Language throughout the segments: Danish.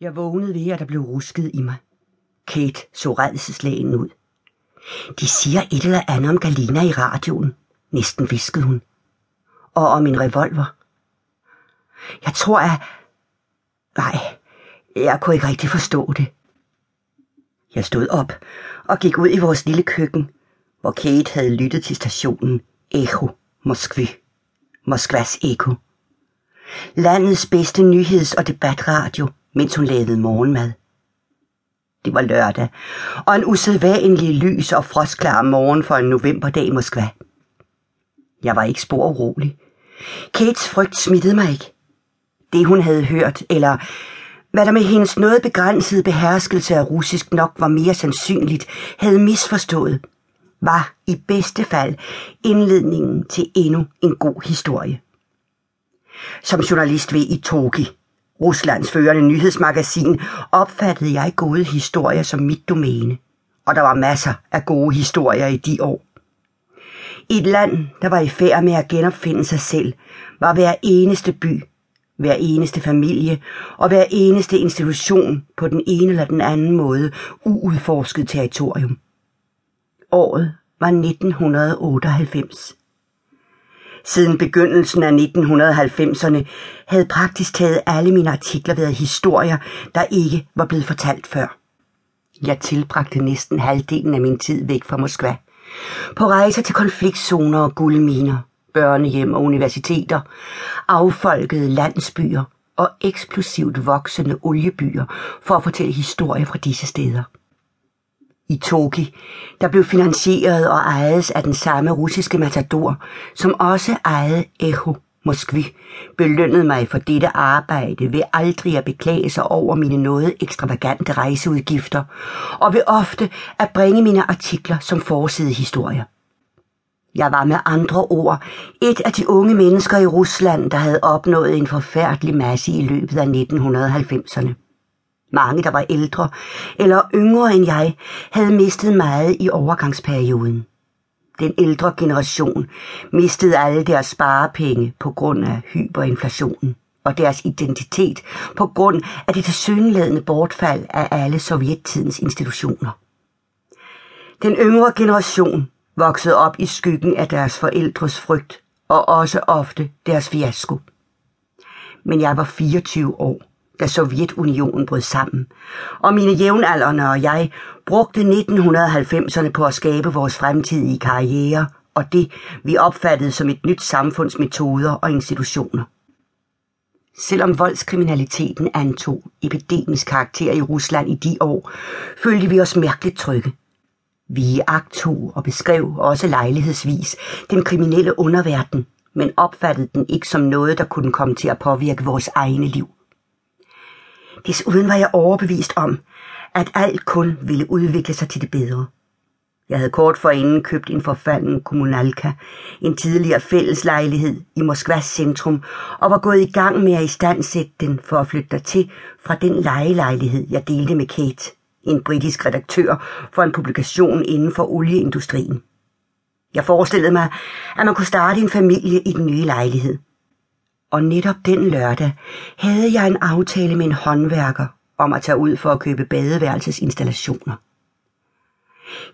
Jeg vågnede ved, at der blev rusket i mig. Kate så redselslagen ud. De siger et eller andet om Galina i radioen, næsten viskede hun. Og om en revolver. Jeg tror, at... Nej, jeg kunne ikke rigtig forstå det. Jeg stod op og gik ud i vores lille køkken, hvor Kate havde lyttet til stationen Echo Moskvy. Moskvas Echo. Landets bedste nyheds- og debatradio, mens hun lavede morgenmad. Det var lørdag, og en usædvanlig lys og frostklar morgen for en novemberdag i Moskva. Jeg var ikke spor urolig. Kates frygt smittede mig ikke. Det hun havde hørt, eller hvad der med hendes noget begrænsede beherskelse af russisk nok var mere sandsynligt, havde misforstået, var i bedste fald indledningen til endnu en god historie. Som journalist ved i Toki, Ruslands førende nyhedsmagasin, opfattede jeg gode historier som mit domæne. Og der var masser af gode historier i de år. I et land, der var i færd med at genopfinde sig selv, var hver eneste by, hver eneste familie og hver eneste institution på den ene eller den anden måde uudforsket territorium. Året var 1998. Siden begyndelsen af 1990'erne havde praktisk taget alle mine artikler været historier, der ikke var blevet fortalt før. Jeg tilbragte næsten halvdelen af min tid væk fra Moskva. På rejser til konfliktzoner og guldminer, børnehjem og universiteter, affolkede landsbyer og eksplosivt voksende oliebyer for at fortælle historier fra disse steder i Toki, der blev finansieret og ejet af den samme russiske matador, som også ejede Echo Moskvi, belønnede mig for dette arbejde ved aldrig at beklage sig over mine noget ekstravagante rejseudgifter, og ved ofte at bringe mine artikler som forsidehistorier. Jeg var med andre ord et af de unge mennesker i Rusland, der havde opnået en forfærdelig masse i løbet af 1990'erne. Mange, der var ældre eller yngre end jeg, havde mistet meget i overgangsperioden. Den ældre generation mistede alle deres sparepenge på grund af hyperinflationen og deres identitet på grund af det tilsyneladende bortfald af alle sovjettidens institutioner. Den yngre generation voksede op i skyggen af deres forældres frygt og også ofte deres fiasko. Men jeg var 24 år da Sovjetunionen brød sammen, og mine jævnaldrende og jeg brugte 1990'erne på at skabe vores fremtidige karriere og det, vi opfattede som et nyt samfunds metoder og institutioner. Selvom voldskriminaliteten antog epidemisk karakter i Rusland i de år, følte vi os mærkeligt trygge. Vi agtog og beskrev også lejlighedsvis den kriminelle underverden, men opfattede den ikke som noget, der kunne komme til at påvirke vores egne liv. Desuden var jeg overbevist om, at alt kun ville udvikle sig til det bedre. Jeg havde kort forinden købt en forfalden kommunalka, en tidligere fælleslejlighed i Moskvas centrum, og var gået i gang med at istandsætte den for at flytte der til fra den lejelejlighed, jeg delte med Kate, en britisk redaktør for en publikation inden for olieindustrien. Jeg forestillede mig, at man kunne starte en familie i den nye lejlighed. Og netop den lørdag havde jeg en aftale med en håndværker om at tage ud for at købe badeværelsesinstallationer.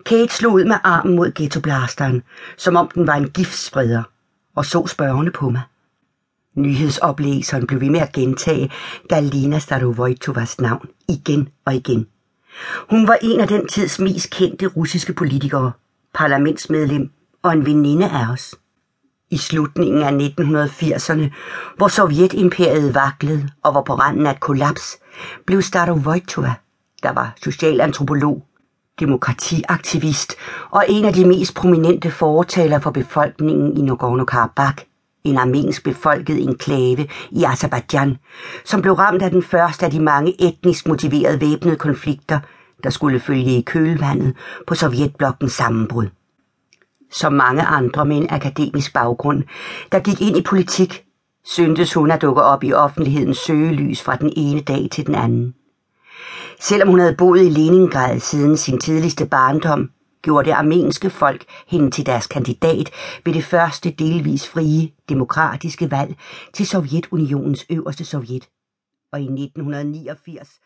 Kate slog ud med armen mod ghettoblasteren, som om den var en giftspreder, og så spørgende på mig. Nyhedsoplæseren blev ved med at gentage Galina Starovojtovas navn igen og igen. Hun var en af den tids mest kendte russiske politikere, parlamentsmedlem og en veninde af os i slutningen af 1980'erne, hvor Sovjetimperiet vaklede og var på randen af et kollaps, blev Starovojtova, der var socialantropolog, demokratiaktivist og en af de mest prominente fortaler for befolkningen i Nagorno-Karabakh, en armensk befolket enklave i Azerbaijan, som blev ramt af den første af de mange etnisk motiverede væbnede konflikter, der skulle følge i kølvandet på Sovjetblokkens sammenbrud som mange andre med en akademisk baggrund, der gik ind i politik, syntes hun at dukke op i offentlighedens søgelys fra den ene dag til den anden. Selvom hun havde boet i Leningrad siden sin tidligste barndom, gjorde det armenske folk hende til deres kandidat ved det første delvis frie, demokratiske valg til Sovjetunionens øverste sovjet. og i 1989